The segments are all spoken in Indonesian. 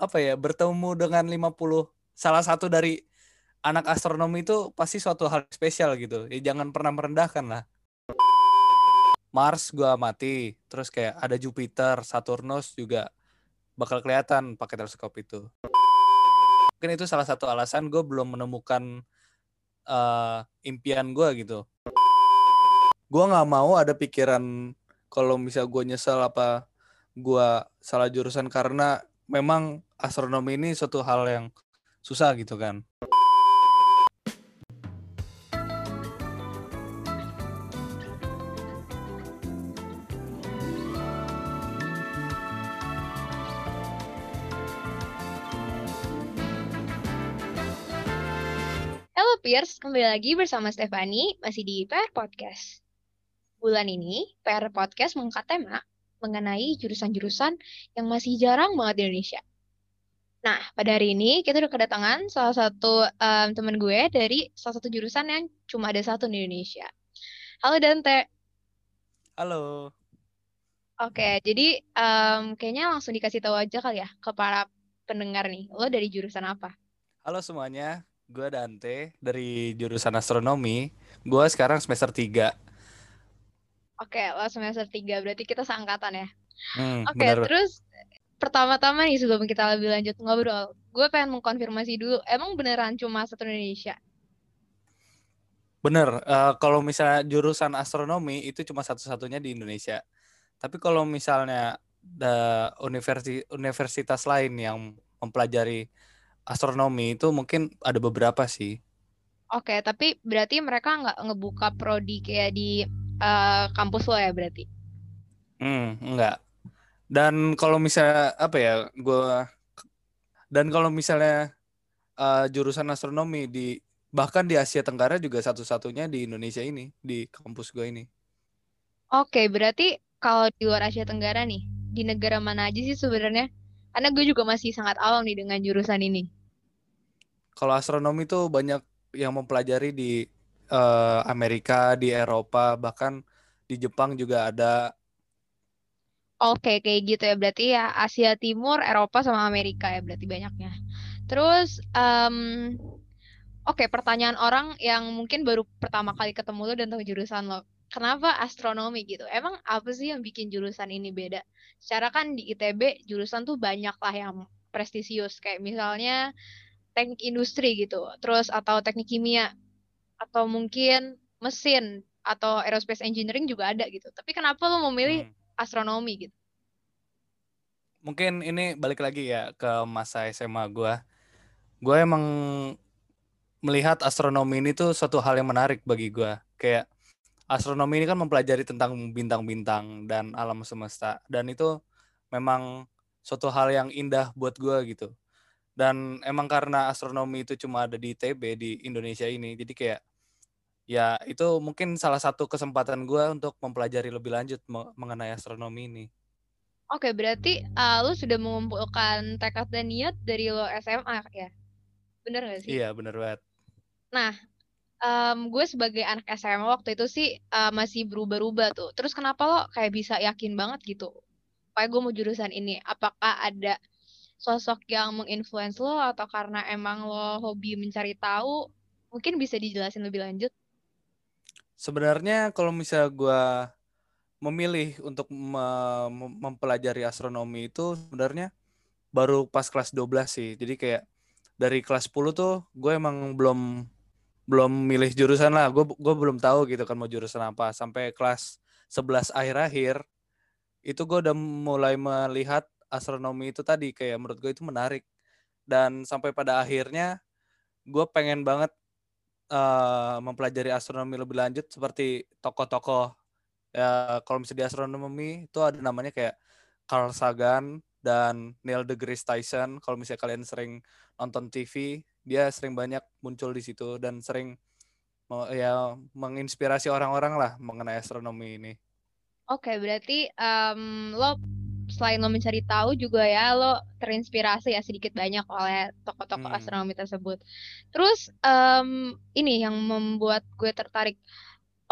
apa ya bertemu dengan 50 salah satu dari anak astronomi itu pasti suatu hal spesial gitu. Ya jangan pernah merendahkan lah. Mars gua mati, terus kayak ada Jupiter, Saturnus juga bakal kelihatan pakai teleskop itu. Mungkin itu salah satu alasan gue belum menemukan uh, impian gue gitu. Gue nggak mau ada pikiran kalau misal gue nyesel apa gue salah jurusan karena memang astronomi ini suatu hal yang susah gitu kan. Halo Pierce, kembali lagi bersama Stefani, masih di PR Podcast. Bulan ini, PR Podcast mengangkat tema mengenai jurusan-jurusan yang masih jarang banget di Indonesia. Nah, pada hari ini kita udah kedatangan salah satu um, teman gue dari salah satu jurusan yang cuma ada satu di Indonesia. Halo Dante. Halo. Oke, jadi um, kayaknya langsung dikasih tahu aja kali ya ke para pendengar nih. Lo dari jurusan apa? Halo semuanya, gue Dante dari jurusan astronomi. Gue sekarang semester 3. Oke, lo semester 3, berarti kita seangkatan ya. Hmm, Oke, bener. terus pertama-tama nih sebelum kita lebih lanjut ngobrol, gue pengen mengkonfirmasi dulu, emang beneran cuma satu Indonesia? Bener, eh, kalau misalnya jurusan astronomi itu cuma satu-satunya di Indonesia. Tapi kalau misalnya ada universi universitas lain yang mempelajari astronomi itu mungkin ada beberapa sih. Oke, tapi berarti mereka nggak ngebuka prodi kayak di eh, kampus lo ya berarti? Hmm, enggak. Dan kalau misalnya apa ya, gua dan kalau misalnya eh, jurusan astronomi di bahkan di Asia Tenggara juga satu-satunya di Indonesia ini, di kampus gue ini. Oke, berarti kalau di luar Asia Tenggara nih, di negara mana aja sih sebenarnya? Karena gue juga masih sangat awam nih dengan jurusan ini. Kalau astronomi itu banyak yang mempelajari di eh, Amerika, di Eropa, bahkan di Jepang juga ada. Oke, kayak gitu ya. Berarti ya Asia Timur, Eropa, sama Amerika ya berarti banyaknya. Terus, em, oke pertanyaan orang yang mungkin baru pertama kali ketemu lo dan tahu jurusan lo. Kenapa astronomi gitu? Emang apa sih yang bikin jurusan ini beda? Secara kan di ITB jurusan tuh banyak lah yang prestisius. Kayak misalnya teknik industri gitu. Terus atau teknik kimia. Atau mungkin mesin. Atau aerospace engineering juga ada gitu. Tapi kenapa lo memilih Hmm. astronomi gitu? Mungkin ini balik lagi ya ke masa SMA gua. Gue emang melihat astronomi ini tuh suatu hal yang menarik bagi gua. Kayak astronomi ini kan mempelajari tentang bintang-bintang dan alam semesta. Dan itu memang suatu hal yang indah buat gua gitu. Dan emang karena astronomi itu cuma ada di ITB di Indonesia ini, jadi kayak ya itu mungkin salah satu kesempatan gua untuk mempelajari lebih lanjut me- mengenai astronomi ini. Oke, berarti uh, lu sudah mengumpulkan tekad dan niat dari lo SMA ya? Bener gak sih? Iya, bener banget. Nah, em, gue sebagai anak SMA waktu itu sih uh, masih berubah-ubah tuh. Terus kenapa lo kayak bisa yakin banget gitu? Kayak gue mau jurusan ini. Apakah ada sosok yang menginfluence lo atau karena emang lo hobi mencari tahu? Mungkin bisa dijelasin lebih lanjut. Sebenarnya kalau misalnya gue memilih untuk me- mem- mempelajari astronomi itu sebenarnya baru pas kelas 12 sih. Jadi kayak dari kelas 10 tuh gue emang belum belum milih jurusan lah. Gue gue belum tahu gitu kan mau jurusan apa. Sampai kelas 11 akhir-akhir itu gue udah mulai melihat astronomi itu tadi kayak menurut gue itu menarik. Dan sampai pada akhirnya gue pengen banget eh, mempelajari astronomi lebih lanjut seperti tokoh-tokoh ya kalau misalnya di astronomi itu ada namanya kayak Carl Sagan dan Neil deGrasse Tyson. Kalau misalnya kalian sering nonton TV dia sering banyak muncul di situ dan sering ya menginspirasi orang-orang lah mengenai astronomi ini. Oke, berarti em, lo selain lo mencari tahu juga ya lo terinspirasi ya sedikit banyak oleh tokoh-tokoh Hmm. astronomi tersebut. Terus em, ini yang membuat gue tertarik.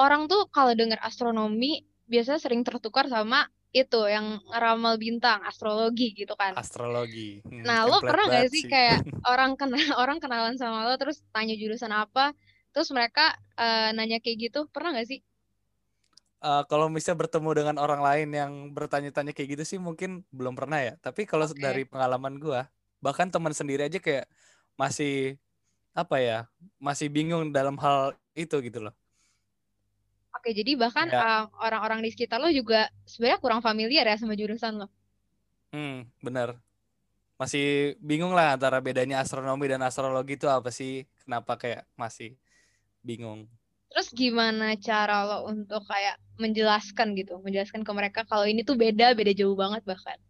Orang tuh kalau dengar astronomi biasanya sering tertukar sama itu yang ngeramal bintang, astrologi gitu kan. Astrologi. Hmm, Nah, lo pernah gak sih kayak orang kenal orang kenalan sama lo terus tanya jurusan apa, terus mereka eh, nanya kayak gitu, pernah gak sih? Eh, kalau misalnya bertemu dengan orang lain yang bertanya-tanya kayak gitu sih mungkin belum pernah ya. Tapi kalau Oke. dari pengalaman gua, bahkan teman sendiri aja kayak masih apa ya, masih bingung dalam hal itu gitu loh. Oke, jadi bahkan Ya, eh, orang-orang di sekitar lo juga sebenarnya kurang familiar ya sama jurusan lo. hmm, bener. Masih bingung lah antara bedanya astronomi dan astrologi itu apa sih? Kenapa kayak masih bingung. Terus gimana cara lo untuk kayak menjelaskan gitu, menjelaskan ke mereka kalau ini tuh beda, beda jauh banget bahkan.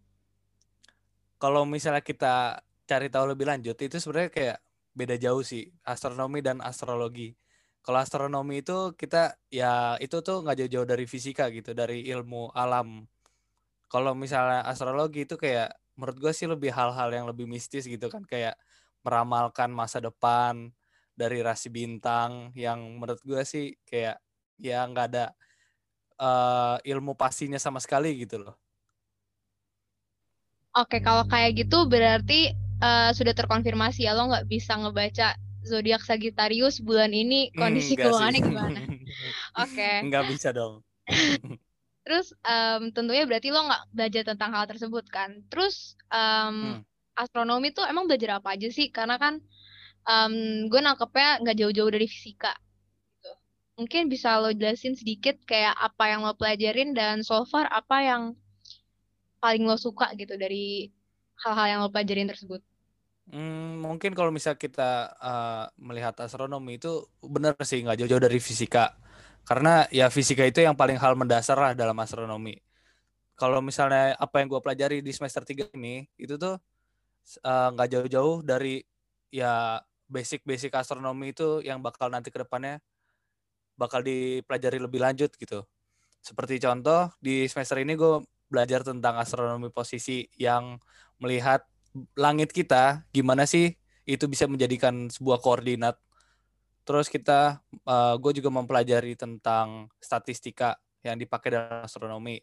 Kalau misalnya kita cari tahu lebih lanjut, itu sebenarnya kayak beda jauh sih astronomi dan astrologi. Kalau astronomi itu kita ya itu tuh nggak jauh-jauh dari fisika gitu, dari ilmu alam. Kalau misalnya astrologi itu kayak menurut gue sih lebih hal-hal yang lebih mistis gitu kan, kayak meramalkan masa depan dari rasi bintang yang menurut gue sih kayak ya nggak ada eh, ilmu pastinya sama sekali gitu loh. Oke, kalau kayak gitu berarti eh, sudah terkonfirmasi ya lo nggak bisa ngebaca zodiak Sagittarius bulan ini kondisi sih. keuangannya gimana. Oke. Nggak bisa dong. Terus em, tentunya berarti lo nggak belajar tentang hal tersebut kan. Terus em, Hmm. astronomi tuh emang belajar apa aja sih? Karena kan em, gue nangkepnya nggak jauh-jauh dari fisika. gitu. Mungkin bisa lo jelasin sedikit kayak apa yang lo pelajarin dan so far apa yang paling lo suka gitu dari hal-hal yang lo pelajarin tersebut. Hmm, mungkin kalau misal kita uh, melihat astronomi itu benar sih nggak jauh-jauh dari fisika. Karena ya fisika itu yang paling hal mendasar lah dalam astronomi. Kalau misalnya apa yang gue pelajari di semester 3 ini, itu tuh uh, nggak jauh-jauh dari ya basic-basic astronomi itu yang bakal nanti ke depannya bakal dipelajari lebih lanjut gitu. Seperti contoh di semester ini gue belajar tentang astronomi posisi yang melihat langit kita gimana sih itu bisa menjadikan sebuah koordinat. Terus kita, uh, gue juga mempelajari tentang statistika yang dipakai dalam astronomi.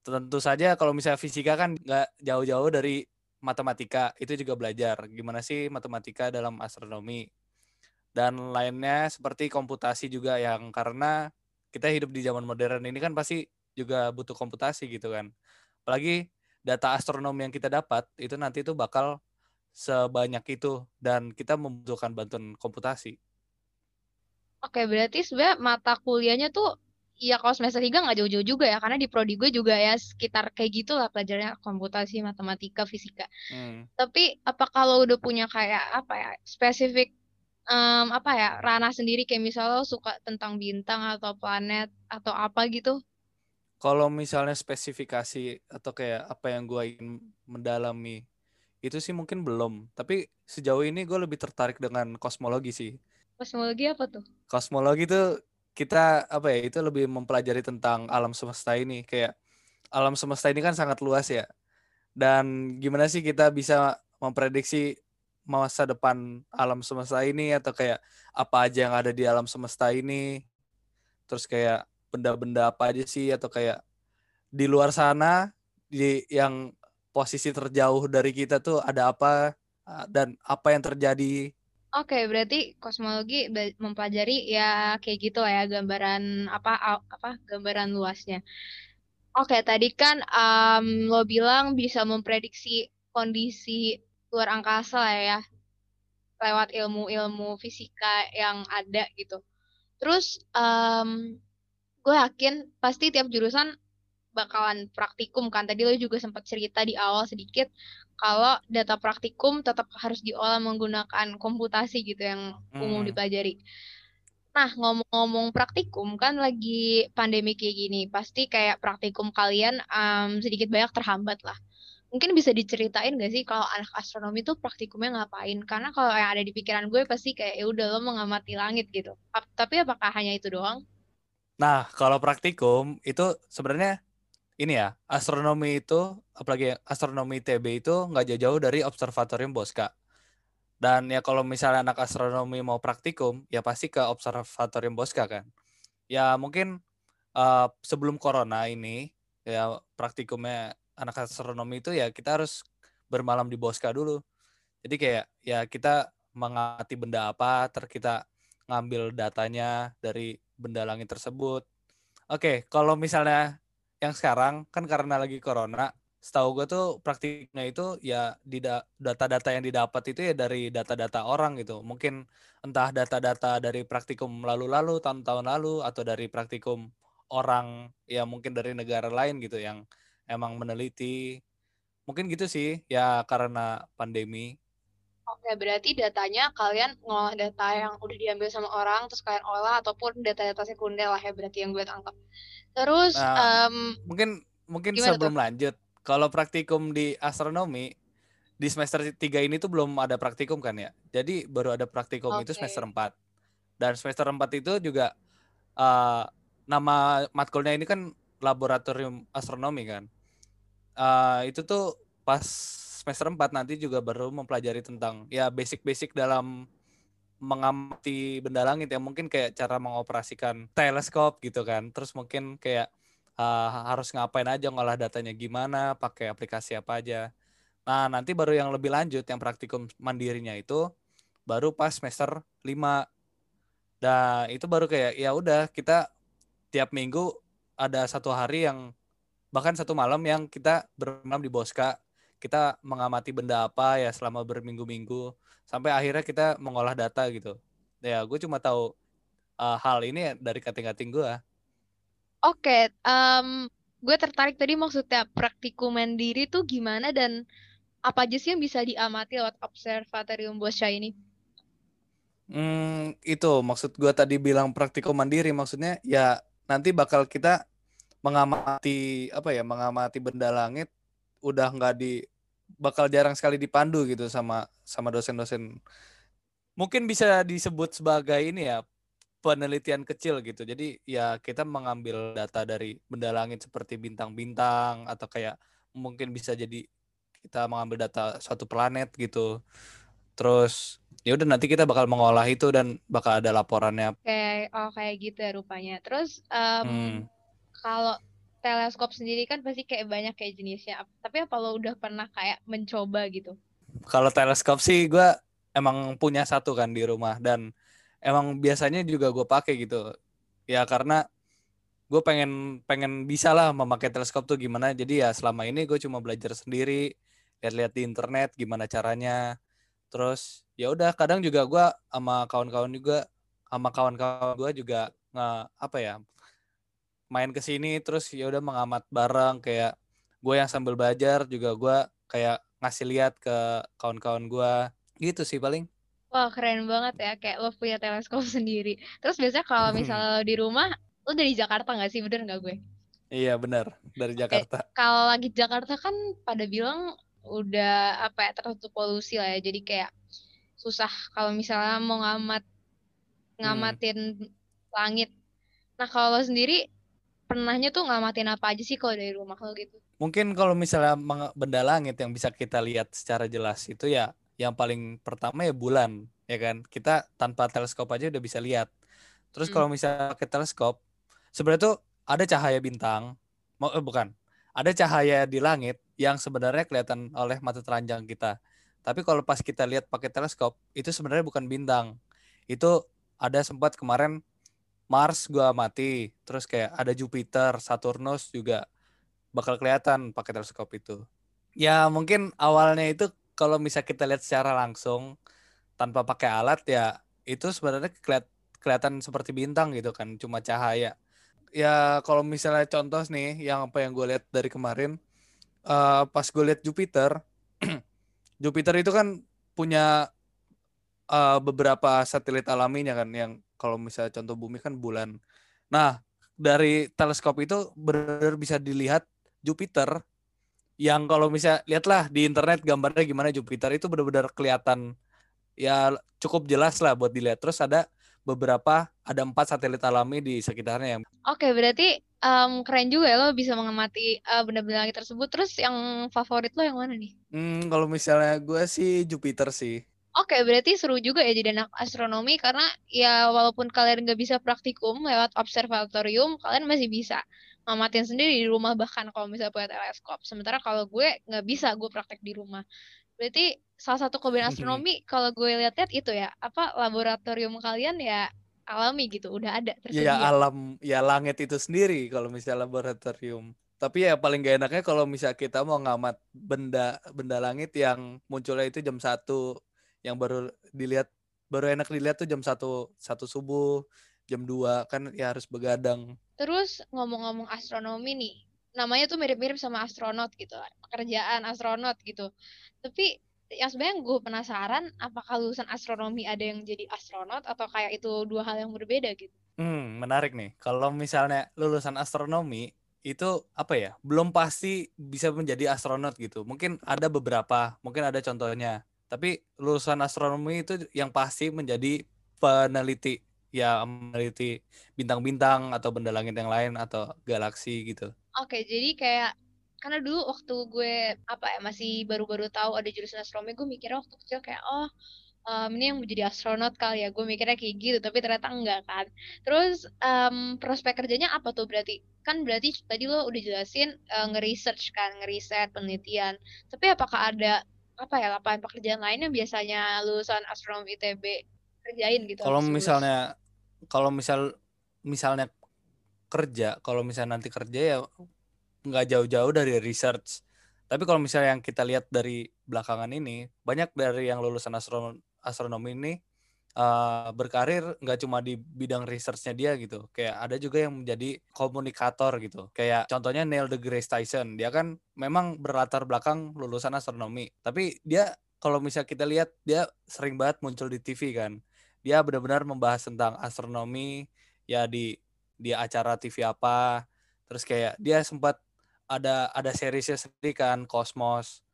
Tentu saja kalau misalnya fisika kan nggak jauh-jauh dari matematika, itu juga belajar gimana sih matematika dalam astronomi. Dan lainnya seperti komputasi juga yang karena kita hidup di zaman modern ini kan pasti juga butuh komputasi gitu kan. Apalagi data astronomi yang kita dapat itu nanti itu bakal sebanyak itu dan kita membutuhkan bantuan komputasi. Oke, berarti sebenarnya mata kuliahnya tuh ya kalau semester 3 nggak jauh-jauh juga ya, karena di prodi gue juga ya sekitar kayak gitu lah pelajarannya komputasi, matematika, fisika. Hmm. Tapi apa kalau udah punya kayak apa ya spesifik em, apa ya ranah sendiri kayak misalnya suka tentang bintang atau planet atau apa gitu? Kalau misalnya spesifikasi atau kayak apa yang gue ingin mendalami itu sih mungkin belum. Tapi sejauh ini gue lebih tertarik dengan kosmologi sih. Kosmologi apa tuh? Kosmologi itu kita apa ya itu lebih mempelajari tentang alam semesta ini kayak alam semesta ini kan sangat luas ya. Dan gimana sih kita bisa memprediksi masa depan alam semesta ini atau kayak apa aja yang ada di alam semesta ini. Terus kayak benda-benda apa aja sih atau kayak di luar sana di yang posisi terjauh dari kita tuh ada apa dan apa yang terjadi. Oke, berarti kosmologi mempelajari ya kayak gitu lah ya gambaran apa apa gambaran luasnya. Oke, tadi kan em, lo bilang bisa memprediksi kondisi luar angkasa lah ya lewat ilmu-ilmu fisika yang ada gitu. Terus em, gue yakin pasti tiap jurusan bakalan praktikum kan. Tadi lo juga sempat cerita di awal sedikit kalau data praktikum tetap harus diolah menggunakan komputasi gitu yang umum Hmm. dipelajari. Nah, ngomong-ngomong praktikum kan lagi pandemi kayak gini, pasti kayak praktikum kalian em, sedikit banyak terhambat lah. Mungkin bisa diceritain gak sih kalau anak astronomi tuh praktikumnya ngapain? Karena kalau yang ada di pikiran gue pasti kayak ya udah lo mengamati langit gitu. Ap- tapi apakah hanya itu doang? Nah, kalau praktikum itu sebenarnya ini ya, astronomi itu apalagi astronomi TB itu nggak jauh-jauh dari observatorium Bosca. Dan ya kalau misalnya anak astronomi mau praktikum, ya pasti ke observatorium Bosca kan. Ya mungkin uh, sebelum corona ini ya praktikumnya anak astronomi itu ya kita harus bermalam di Bosca dulu. Jadi kayak ya kita mengamati benda apa, ter kita ngambil datanya dari benda langit tersebut. Oke, kalau misalnya yang sekarang kan karena lagi corona, setahu gue tuh praktiknya itu ya di data-data yang didapat itu ya dari data-data orang gitu. Mungkin entah data-data dari praktikum lalu-lalu, tahun-tahun lalu, atau dari praktikum orang ya mungkin dari negara lain gitu yang emang meneliti. Mungkin gitu sih ya karena pandemi. Oke, berarti datanya kalian ngolah data yang udah diambil sama orang, terus kalian olah, ataupun data-data sekunder lah ya berarti yang gue tangkap. Terus, nah, um, mungkin mungkin sebelum tuh? lanjut, kalau praktikum di astronomi di semester 3 ini tuh belum ada praktikum kan ya. Jadi baru ada praktikum okay. itu semester 4. Dan semester 4 itu juga uh, nama matkulnya ini kan laboratorium astronomi kan. Uh, itu tuh pas semester 4 nanti juga baru mempelajari tentang ya basic-basic dalam mengamati benda langit ya mungkin kayak cara mengoperasikan teleskop gitu kan. Terus mungkin kayak uh, harus ngapain aja ngolah datanya gimana, pakai aplikasi apa aja. Nah, nanti baru yang lebih lanjut yang praktikum mandirinya itu baru pas semester 5. Dan itu baru kayak ya udah kita tiap minggu ada satu hari yang bahkan satu malam yang kita bermalam di Boska. Kita mengamati benda apa ya selama berminggu-minggu sampai akhirnya kita mengolah data gitu. Ya, gue cuma tahu uh, hal ini dari kating-kating gue. Oke, um, gue tertarik tadi maksudnya praktikum mandiri tuh gimana dan apa aja sih yang bisa diamati lewat observatorium Boscha ini? Hmm, itu maksud gue tadi bilang praktikum mandiri maksudnya ya nanti bakal kita mengamati apa ya mengamati benda langit udah nggak di bakal jarang sekali dipandu gitu sama sama dosen-dosen mungkin bisa disebut sebagai ini ya penelitian kecil gitu. Jadi ya kita mengambil data dari benda langit seperti bintang-bintang atau kayak mungkin bisa jadi kita mengambil data suatu planet gitu. Terus ya udah nanti kita bakal mengolah itu dan bakal ada laporannya. Oke, oh kayak gitu ya rupanya. Terus um, hmm. kalau teleskop sendiri kan pasti kayak banyak kayak jenisnya. Tapi apa lo udah pernah kayak mencoba gitu? Kalau teleskop sih gue emang punya satu kan di rumah dan emang biasanya juga gue pakai gitu ya karena gue pengen pengen bisa lah memakai teleskop tuh gimana jadi ya selama ini gue cuma belajar sendiri lihat-lihat di internet gimana caranya terus ya udah kadang juga gue sama kawan-kawan juga sama kawan-kawan gue juga nggak apa ya main ke sini terus ya udah mengamat bareng kayak gue yang sambil belajar juga gue kayak ngasih lihat ke kawan-kawan gue gitu sih paling Wah, keren banget ya. Kayak lo punya teleskop sendiri. Terus biasanya kalau misalnya lo di rumah, lo dari Jakarta nggak sih? Bener nggak gue? Iya, bener. Dari Jakarta. Kalau lagi Jakarta kan pada bilang udah apa ya, tertutup polusi lah ya. Jadi kayak susah kalau misalnya mau ngamat ngamatin hmm. langit. Nah, kalau lo sendiri pernahnya tuh ngamatin apa aja sih kalau dari rumah lo gitu? Mungkin kalau misalnya benda langit yang bisa kita lihat secara jelas itu ya yang paling pertama ya bulan ya kan kita tanpa teleskop aja udah bisa lihat terus hmm. kalau misalnya pakai teleskop sebenarnya tuh ada cahaya bintang mau eh, bukan ada cahaya di langit yang sebenarnya kelihatan oleh mata telanjang kita tapi kalau pas kita lihat pakai teleskop itu sebenarnya bukan bintang itu ada sempat kemarin Mars gua mati terus kayak ada Jupiter Saturnus juga bakal kelihatan pakai teleskop itu. Ya mungkin awalnya itu kalau bisa kita lihat secara langsung tanpa pakai alat ya itu sebenarnya keliat, kelihatan seperti bintang gitu kan cuma cahaya. Ya kalau misalnya contoh nih yang apa yang gue lihat dari kemarin uh, pas gue lihat Jupiter Jupiter itu kan punya uh, beberapa satelit alaminya kan yang kalau misalnya contoh bumi kan bulan nah dari teleskop itu benar bisa dilihat Jupiter yang kalau misalnya lihatlah di internet gambarnya gimana Jupiter itu benar-benar kelihatan ya cukup jelas lah buat dilihat. Terus ada beberapa ada empat satelit alami di sekitarnya yang. Oke, berarti um, keren juga ya lo bisa mengamati uh, benda-benda langit tersebut. Terus yang favorit lo yang mana nih? Hmm, kalau misalnya gue sih Jupiter sih. Oke, berarti seru juga ya jadi anak astronomi karena ya walaupun kalian nggak bisa praktikum lewat observatorium, kalian masih bisa ngamatin sendiri di rumah bahkan kalau misalnya punya teleskop. Sementara kalau gue nggak bisa gue praktek di rumah. Berarti salah satu kelebihan astronomi kalau gue lihat-lihat itu ya apa laboratorium kalian ya alami gitu, udah ada tersedia. Ya alam, ya langit itu sendiri kalau misalnya laboratorium. Tapi ya paling gak enaknya kalau misalnya kita mau ngamat benda benda langit yang munculnya itu jam satu yang baru dilihat baru enak dilihat tuh jam satu satu subuh jam 2 kan ya harus begadang. Terus ngomong-ngomong astronomi nih, namanya tuh mirip-mirip sama astronot gitu, pekerjaan astronot gitu. Tapi yang sebenarnya gue penasaran apakah lulusan astronomi ada yang jadi astronot atau kayak itu dua hal yang berbeda gitu. Hmm, menarik nih. Kalau misalnya lulusan astronomi itu apa ya? Belum pasti bisa menjadi astronot gitu. Mungkin ada beberapa, mungkin ada contohnya. Tapi lulusan astronomi itu yang pasti menjadi peneliti ya meneliti bintang-bintang atau benda langit yang lain atau galaksi gitu. Oke, jadi kayak karena dulu waktu gue apa ya masih baru-baru tahu ada jurusan astronomi, gue mikirnya waktu kecil kayak oh um, ini yang menjadi astronot kali ya, gue mikirnya kayak gitu, tapi ternyata enggak kan. Terus um, prospek kerjanya apa tuh berarti? Kan berarti tadi lo udah jelasin uh, nge-research kan, nge-research penelitian. Tapi apakah ada apa ya lapangan pekerjaan lain yang biasanya lulusan astronomi ITB kerjain gitu? Kalau misalnya kalau misal misalnya kerja, kalau misalnya nanti kerja ya nggak jauh-jauh dari research. Tapi kalau misalnya yang kita lihat dari belakangan ini, banyak dari yang lulusan astronomi, astronomi ini uh, berkarir nggak cuma di bidang researchnya dia gitu. Kayak ada juga yang menjadi komunikator gitu. Kayak contohnya Neil deGrasse Tyson, dia kan memang berlatar belakang lulusan astronomi. Tapi dia kalau misalnya kita lihat dia sering banget muncul di TV kan dia benar-benar membahas tentang astronomi ya di di acara TV apa terus kayak dia sempat ada ada seriesnya sendiri kan Cosmos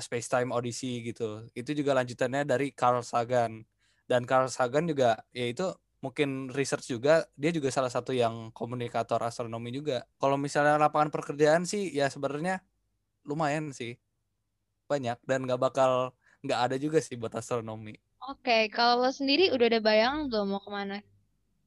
Space Time Odyssey gitu itu juga lanjutannya dari Carl Sagan dan Carl Sagan juga ya itu mungkin research juga dia juga salah satu yang komunikator astronomi juga kalau misalnya lapangan pekerjaan sih ya sebenarnya lumayan sih banyak dan nggak bakal nggak ada juga sih buat astronomi Oke, kalau lo sendiri udah ada bayang belum mau ke mana?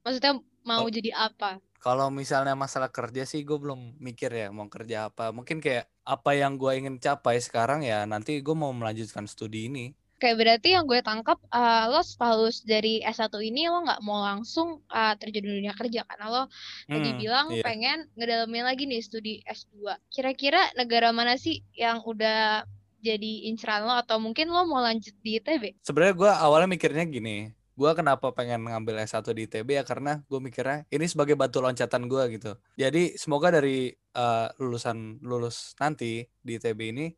Maksudnya mau oh, jadi apa? Kalau misalnya masalah kerja sih gue belum mikir ya mau kerja apa. Mungkin kayak apa yang gue ingin capai sekarang ya nanti gue mau melanjutkan studi ini. Oke, berarti yang gue tangkap uh, lo setelah dari S1 ini lo nggak mau langsung uh, terjun di dunia kerja karena lo hmm, tadi bilang iya. pengen ngedalamin lagi nih studi S2. Kira-kira negara mana sih yang udah jadi inceran lo atau mungkin lo mau lanjut di ITB? Sebenarnya gue awalnya mikirnya gini, gue kenapa pengen ngambil S1 di ITB ya karena gue mikirnya ini sebagai batu loncatan gue gitu. Jadi semoga dari uh, lulusan lulus nanti di ITB ini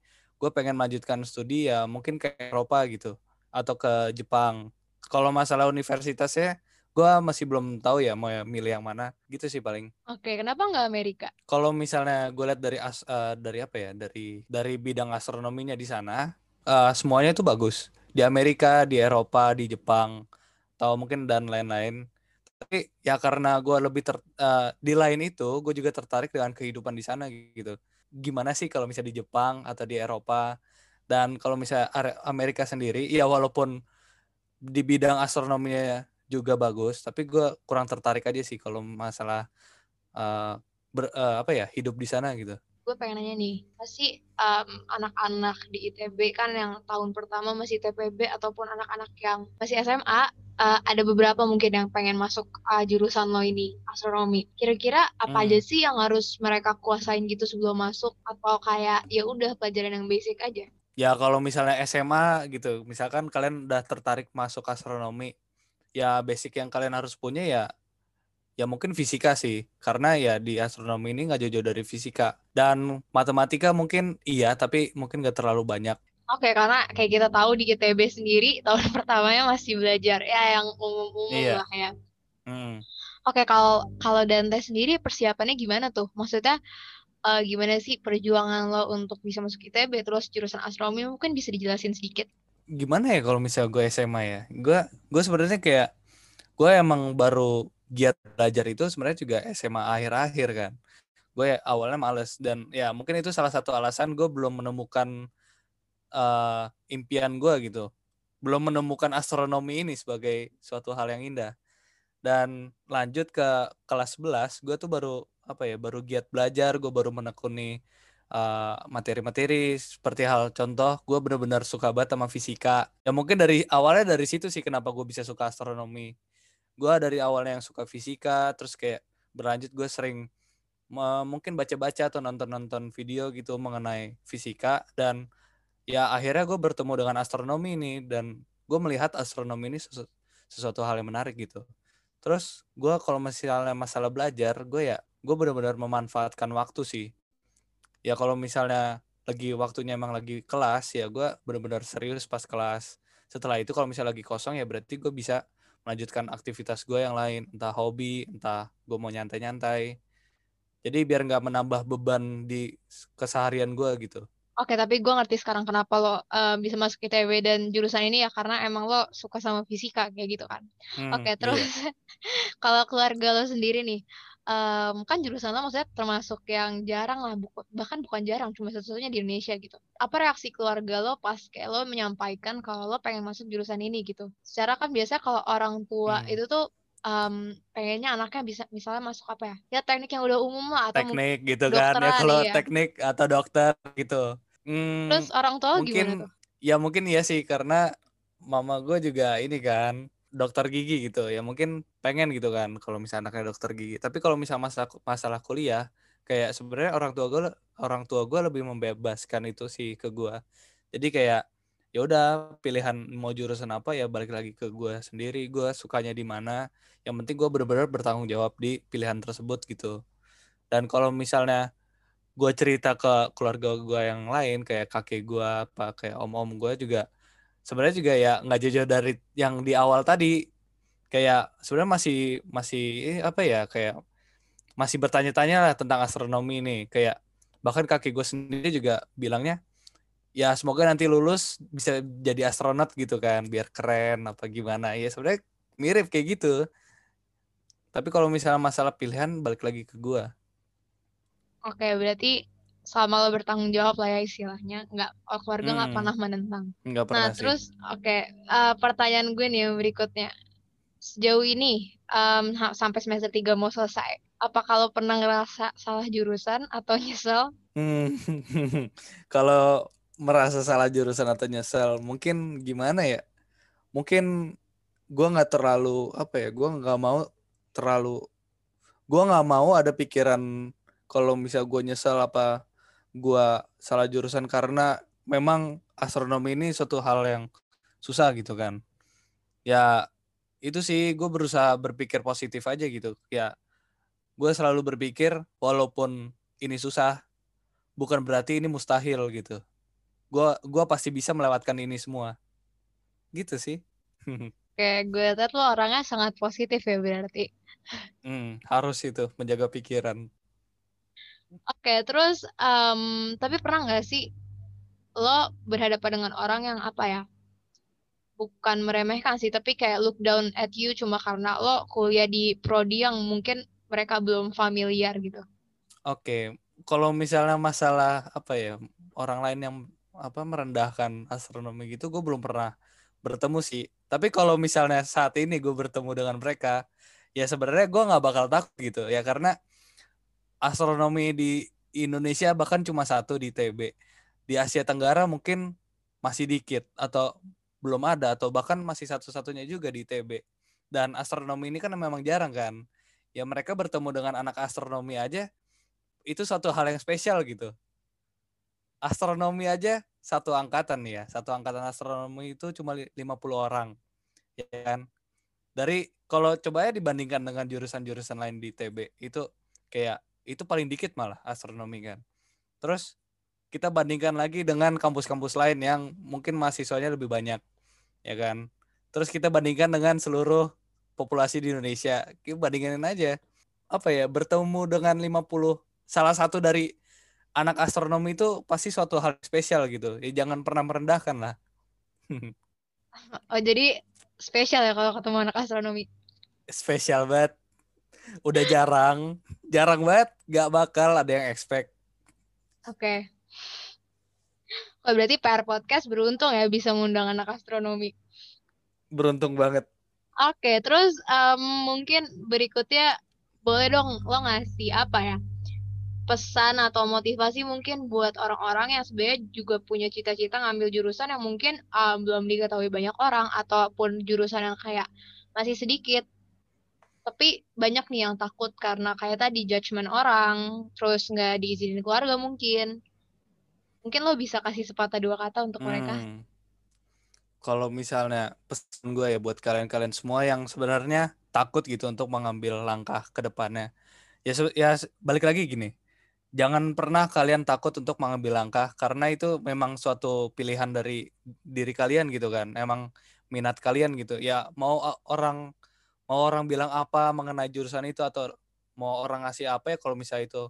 gue pengen melanjutkan studi ya mungkin ke Eropa gitu atau ke Jepang. Kalau masalah universitasnya gue masih belum tahu ya mau milih yang mana gitu sih paling. Oke kenapa nggak Amerika? Kalau misalnya gue lihat dari as uh, dari apa ya dari dari bidang astronominya di sana uh, semuanya itu bagus. Di Amerika di Eropa di Jepang atau mungkin dan lain-lain. Tapi ya karena gue lebih ter, uh, di lain itu gue juga tertarik dengan kehidupan di sana gitu gimana sih kalau misalnya di Jepang atau di Eropa? Dan kalau misalnya Amerika sendiri ya walaupun di bidang astronominya juga bagus tapi gue kurang tertarik aja sih kalau masalah uh, ber, uh, apa ya hidup di sana gitu gue pengen nanya nih pasti um, anak-anak di ITB kan yang tahun pertama masih TPB ataupun anak-anak yang masih SMA uh, eh, ada beberapa mungkin yang pengen masuk uh, jurusan lo ini astronomi. Kira-kira apa hmm. aja sih yang harus mereka kuasain gitu sebelum masuk? Atau kayak ya udah pelajaran yang basic aja? Ya kalau misalnya SMA gitu misalkan kalian udah tertarik masuk astronomi ya basic yang kalian harus punya ya ya mungkin fisika sih karena ya di astronomi ini nggak jauh-jauh dari fisika dan matematika mungkin iya tapi mungkin nggak terlalu banyak Oke, karena kayak kita tahu di ITB sendiri tahun pertamanya masih belajar ya yang umum-umum iya. lah ya. Hmm. Oke, kalau kalau Dante sendiri persiapannya gimana tuh? Maksudnya uh, gimana sih perjuangan lo untuk bisa masuk ITB terus jurusan astronomi mungkin bisa dijelasin sedikit? gimana ya kalau misalnya gue SMA ya gue gue sebenarnya kayak gue emang baru giat belajar itu sebenarnya juga SMA akhir-akhir kan. Gue ya awalnya males dan ya mungkin itu salah satu alasan gue belum menemukan uh, impian gue gitu. Belum menemukan astronomi ini sebagai suatu hal yang indah. Dan lanjut ke kelas 11 gue tuh baru apa ya baru giat belajar gue baru menekuni uh, materi-materi seperti hal contoh gue benar-benar suka banget sama fisika. Ya mungkin dari awalnya dari situ sih kenapa gue bisa suka astronomi gue dari awalnya yang suka fisika terus kayak berlanjut gue sering mungkin baca-baca atau nonton-nonton video gitu mengenai fisika dan ya akhirnya gue bertemu dengan astronomi ini dan gue melihat astronomi ini sesu sesuatu hal yang menarik gitu. Terus gue kalau misalnya masalah belajar gue ya gue benar-benar memanfaatkan waktu sih. Ya kalau misalnya lagi waktunya emang lagi kelas ya gue benar-benar serius pas kelas. Setelah itu kalau misalnya lagi kosong ya berarti gue bisa melanjutkan aktivitas gue yang lain entah hobi entah gue mau nyantai-nyantai jadi biar nggak menambah beban di keseharian gue gitu Oke, tapi gue ngerti sekarang kenapa lo uh, bisa masuk ITB dan jurusan ini ya karena emang lo suka sama fisika kayak gitu kan. Hmm, Oke, terus iya. kalau keluarga lo sendiri nih, um, kan jurusan lo maksudnya termasuk yang jarang lah, bu bahkan bukan jarang, cuma satu-satunya di Indonesia gitu. Apa reaksi keluarga lo pas kayak lo menyampaikan kalau lo pengen masuk jurusan ini gitu? Secara kan biasa kalau orang tua hmm. itu tuh um, pengennya anaknya bisa misalnya masuk apa ya? Ya teknik yang udah umum lah atau teknik gitu kan ya kalau ya. teknik atau dokter gitu. Hmm, Terus orang tua mungkin, gimana tuh? Ya mungkin iya sih karena mama gue juga ini kan dokter gigi gitu ya mungkin pengen gitu kan kalau misalnya anaknya dokter gigi. Tapi kalau misalnya masalah masalah kuliah kayak sebenarnya orang tua gue orang tua gue lebih membebaskan itu sih ke gue jadi kayak ya udah pilihan mau jurusan apa ya balik lagi ke gue sendiri. Gue sukanya di mana yang penting gue benar-benar bertanggung jawab di pilihan tersebut gitu. Dan kalau misalnya gue cerita ke keluarga gue yang lain kayak kakek gue apa kayak om-om gue juga sebenarnya juga ya nggak jauh dari yang di awal tadi kayak sebenarnya masih masih eh, apa ya kayak masih bertanya-tanya lah tentang astronomi ini kayak bahkan kakek gue sendiri juga bilangnya ya semoga nanti lulus bisa jadi astronot gitu kan biar keren apa gimana ya sebenarnya mirip kayak gitu tapi kalau misalnya masalah pilihan balik lagi ke gue Oke, berarti sama lo bertanggung jawab lah ya istilahnya. Nggak, oh, keluarga nggak hmm. pernah menentang. Nggak pernah nah, sih. terus oke, okay, uh, eh, pertanyaan gue nih yang berikutnya. Sejauh ini, um, sampai semester 3 mau selesai, apa kalau pernah ngerasa salah jurusan atau nyesel? Hmm. kalau merasa salah jurusan atau nyesel, mungkin gimana ya? Mungkin gue nggak terlalu apa ya? Gue nggak mau terlalu, gue nggak mau ada pikiran kalau misal gue nyesel apa gue salah jurusan karena memang astronomi ini suatu hal yang susah gitu kan ya itu sih gue berusaha berpikir positif aja gitu ya gue selalu berpikir walaupun ini susah bukan berarti ini mustahil gitu gue gua pasti bisa melewatkan ini semua gitu sih Kayak gue lihat lo orangnya sangat positif ya berarti. Hmm, harus itu menjaga pikiran. Oke, terus um, tapi pernah nggak sih lo berhadapan dengan orang yang apa ya? Bukan meremehkan sih, tapi kayak look down at you cuma karena lo kuliah di prodi yang mungkin mereka belum familiar gitu. Oke, kalau misalnya masalah apa ya orang lain yang apa merendahkan astronomi gitu, gue belum pernah bertemu sih. Tapi kalau misalnya saat ini gue bertemu dengan mereka, ya sebenarnya gue nggak bakal takut gitu ya karena astronomi di Indonesia bahkan cuma satu di TB. Di Asia Tenggara mungkin masih dikit atau belum ada atau bahkan masih satu-satunya juga di TB. Dan astronomi ini kan memang jarang kan. Ya mereka bertemu dengan anak astronomi aja itu suatu hal yang spesial gitu. Astronomi aja satu angkatan ya, satu angkatan astronomi itu cuma 50 orang. Ya kan? Dari kalau coba ya dibandingkan dengan jurusan-jurusan lain di TB itu kayak itu paling dikit malah astronomi kan. Terus kita bandingkan lagi dengan kampus-kampus lain yang mungkin mahasiswanya lebih banyak, ya kan. Terus kita bandingkan dengan seluruh populasi di Indonesia. Kita bandingin aja. Apa ya, bertemu dengan 50 salah satu dari anak astronomi itu pasti suatu hal spesial gitu. Ya jangan pernah merendahkan lah. oh, jadi spesial ya kalau ketemu anak astronomi. Spesial banget udah jarang jarang banget nggak bakal ada yang expect oke okay. Oh, berarti PR Podcast beruntung ya bisa mengundang anak astronomi. Beruntung banget. Oke, okay, terus um, mungkin berikutnya boleh dong lo ngasih apa ya pesan atau motivasi mungkin buat orang-orang yang sebenarnya juga punya cita-cita ngambil jurusan yang mungkin uh, belum diketahui banyak orang ataupun jurusan yang kayak masih sedikit tapi banyak nih yang takut karena kayak tadi judgement orang terus nggak diizinin keluarga mungkin mungkin lo bisa kasih sepatah dua kata untuk hmm. mereka kalau misalnya pesan gue ya buat kalian-kalian semua yang sebenarnya takut gitu untuk mengambil langkah ke depannya. Ya ya balik lagi gini. Jangan pernah kalian takut untuk mengambil langkah karena itu memang suatu pilihan dari diri kalian gitu kan. Emang minat kalian gitu. Ya mau orang mau orang bilang apa mengenai jurusan itu atau mau orang ngasih apa ya kalau misalnya itu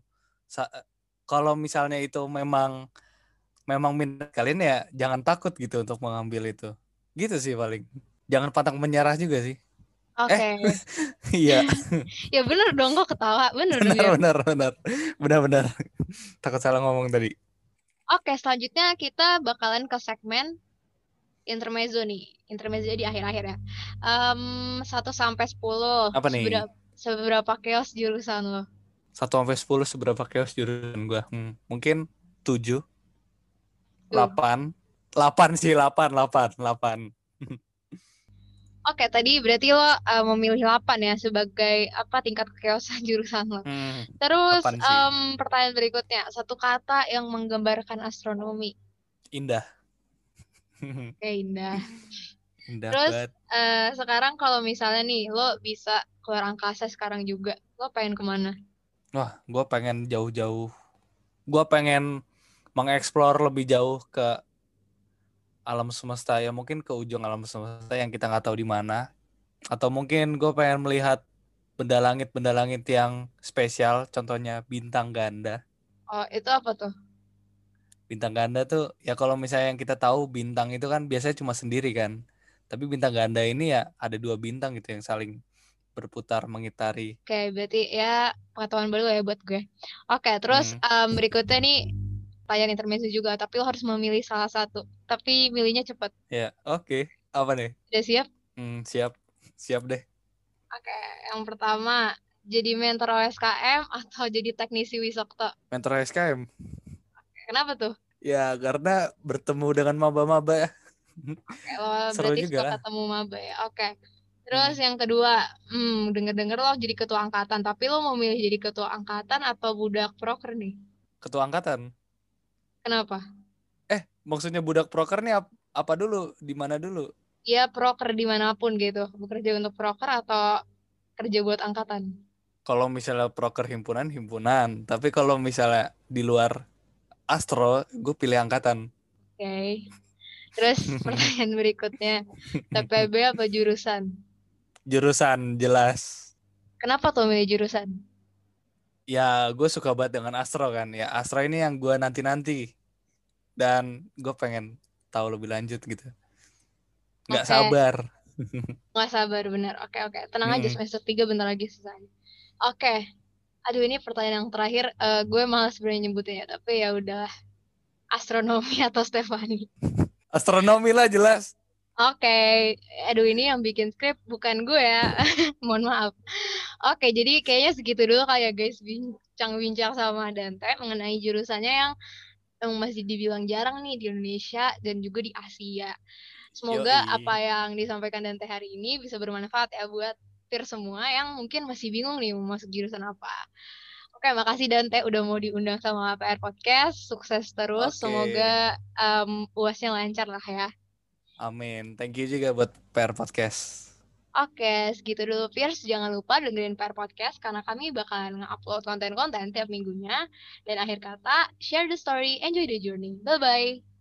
kalau misalnya itu memang memang minat kalian ya jangan takut gitu untuk mengambil itu gitu sih paling jangan pantang menyerah juga sih Oke. Okay. Eh, iya. ya bener dong kok ketawa. Bener benar, dong. Ya? Benar, benar. Benar, benar. Takut salah ngomong tadi. Oke, selanjutnya kita bakalan ke segmen intermezzo nih. Intermezzo di akhir-akhir ya. Um, 1 sampai 10. Apa nih? Seberapa, seberapa chaos jurusan lo? 1 sampai 10 seberapa chaos jurusan gua? Hmm, mungkin 7. 8. 8 sih, 8, 8, 8. Oke, tadi berarti lo uh, memilih 8 ya sebagai apa tingkat kekeosan jurusan lo. Hmm, Terus um, pertanyaan berikutnya, satu kata yang menggambarkan astronomi. Indah. Oke, indah. Indah Terus uh, sekarang kalau misalnya nih lo bisa keluar angkasa sekarang juga, lo pengen ke mana? Wah, gue pengen jauh-jauh. Gue pengen mengeksplor lebih jauh ke alam semesta ya mungkin ke ujung alam semesta yang kita nggak tahu di mana atau mungkin gue pengen melihat benda langit benda langit yang spesial contohnya bintang ganda oh itu apa tuh bintang ganda tuh ya kalau misalnya yang kita tahu bintang itu kan biasanya cuma sendiri kan tapi bintang ganda ini ya ada dua bintang gitu yang saling berputar mengitari. Oke, berarti ya pengetahuan baru ya buat gue. Oke, terus hmm. um, berikutnya nih pertanyaan intermezzo juga, tapi lo harus memilih salah satu. Tapi milihnya cepat. Ya, oke. Okay. Apa nih? Udah siap? Hmm, siap. Siap deh. Oke, okay. yang pertama, jadi mentor OSKM atau jadi teknisi Wisokto? Mentor OSKM. Kenapa tuh? Ya, karena bertemu dengan maba-maba ya. Oke, lo Seru berarti suka ketemu maba ya. Oke. Terus hmm. yang kedua, hmm, denger-denger lo jadi ketua angkatan, tapi lo mau milih jadi ketua angkatan atau budak proker nih? Ketua angkatan. Kenapa? Eh, maksudnya budak proker nih ap apa dulu? Di mana dulu? Iya, proker di mana pun gitu. Bekerja untuk proker atau kerja buat angkatan? Kalau misalnya proker himpunan, himpunan. Tapi kalau misalnya di luar astro, gue pilih angkatan. Oke. Okay. Terus pertanyaan berikutnya, TPB apa jurusan? Jurusan, jelas. Kenapa tuh milih jurusan? Ya gue suka banget dengan Astro kan. Ya Astro ini yang gue nanti nanti dan gue pengen tahu lebih lanjut gitu. Nggak okay. sabar. Nggak sabar bener. Oke oke. Tenang hmm. aja semester tiga bentar lagi selesai. Oke. Okay. aduh ini pertanyaan yang terakhir. Uh, gue malas sebenarnya nyebutnya tapi ya udah. Astronomi atau Stefani? Astronomi lah jelas Oke, okay. aduh ini yang bikin skrip bukan gue ya, mohon maaf. Oke, okay, jadi kayaknya segitu dulu kayak guys bincang-bincang sama Dante mengenai jurusannya yang yang masih dibilang jarang nih di Indonesia dan juga di Asia. Semoga Yoi. apa yang disampaikan Dante hari ini bisa bermanfaat ya buat peer semua yang mungkin masih bingung nih mau masuk jurusan apa. Oke, makasih Dante udah mau diundang sama PR Podcast. Sukses terus. Okay. Semoga um, uasnya lancar lah ya. Amin. Thank you juga buat PR Podcast. Oke, segitu dulu Pierce. Jangan lupa dengerin PR Podcast karena kami bakalan nge-upload konten-konten tiap minggunya. Dan akhir kata, share the story, enjoy the journey. Bye-bye.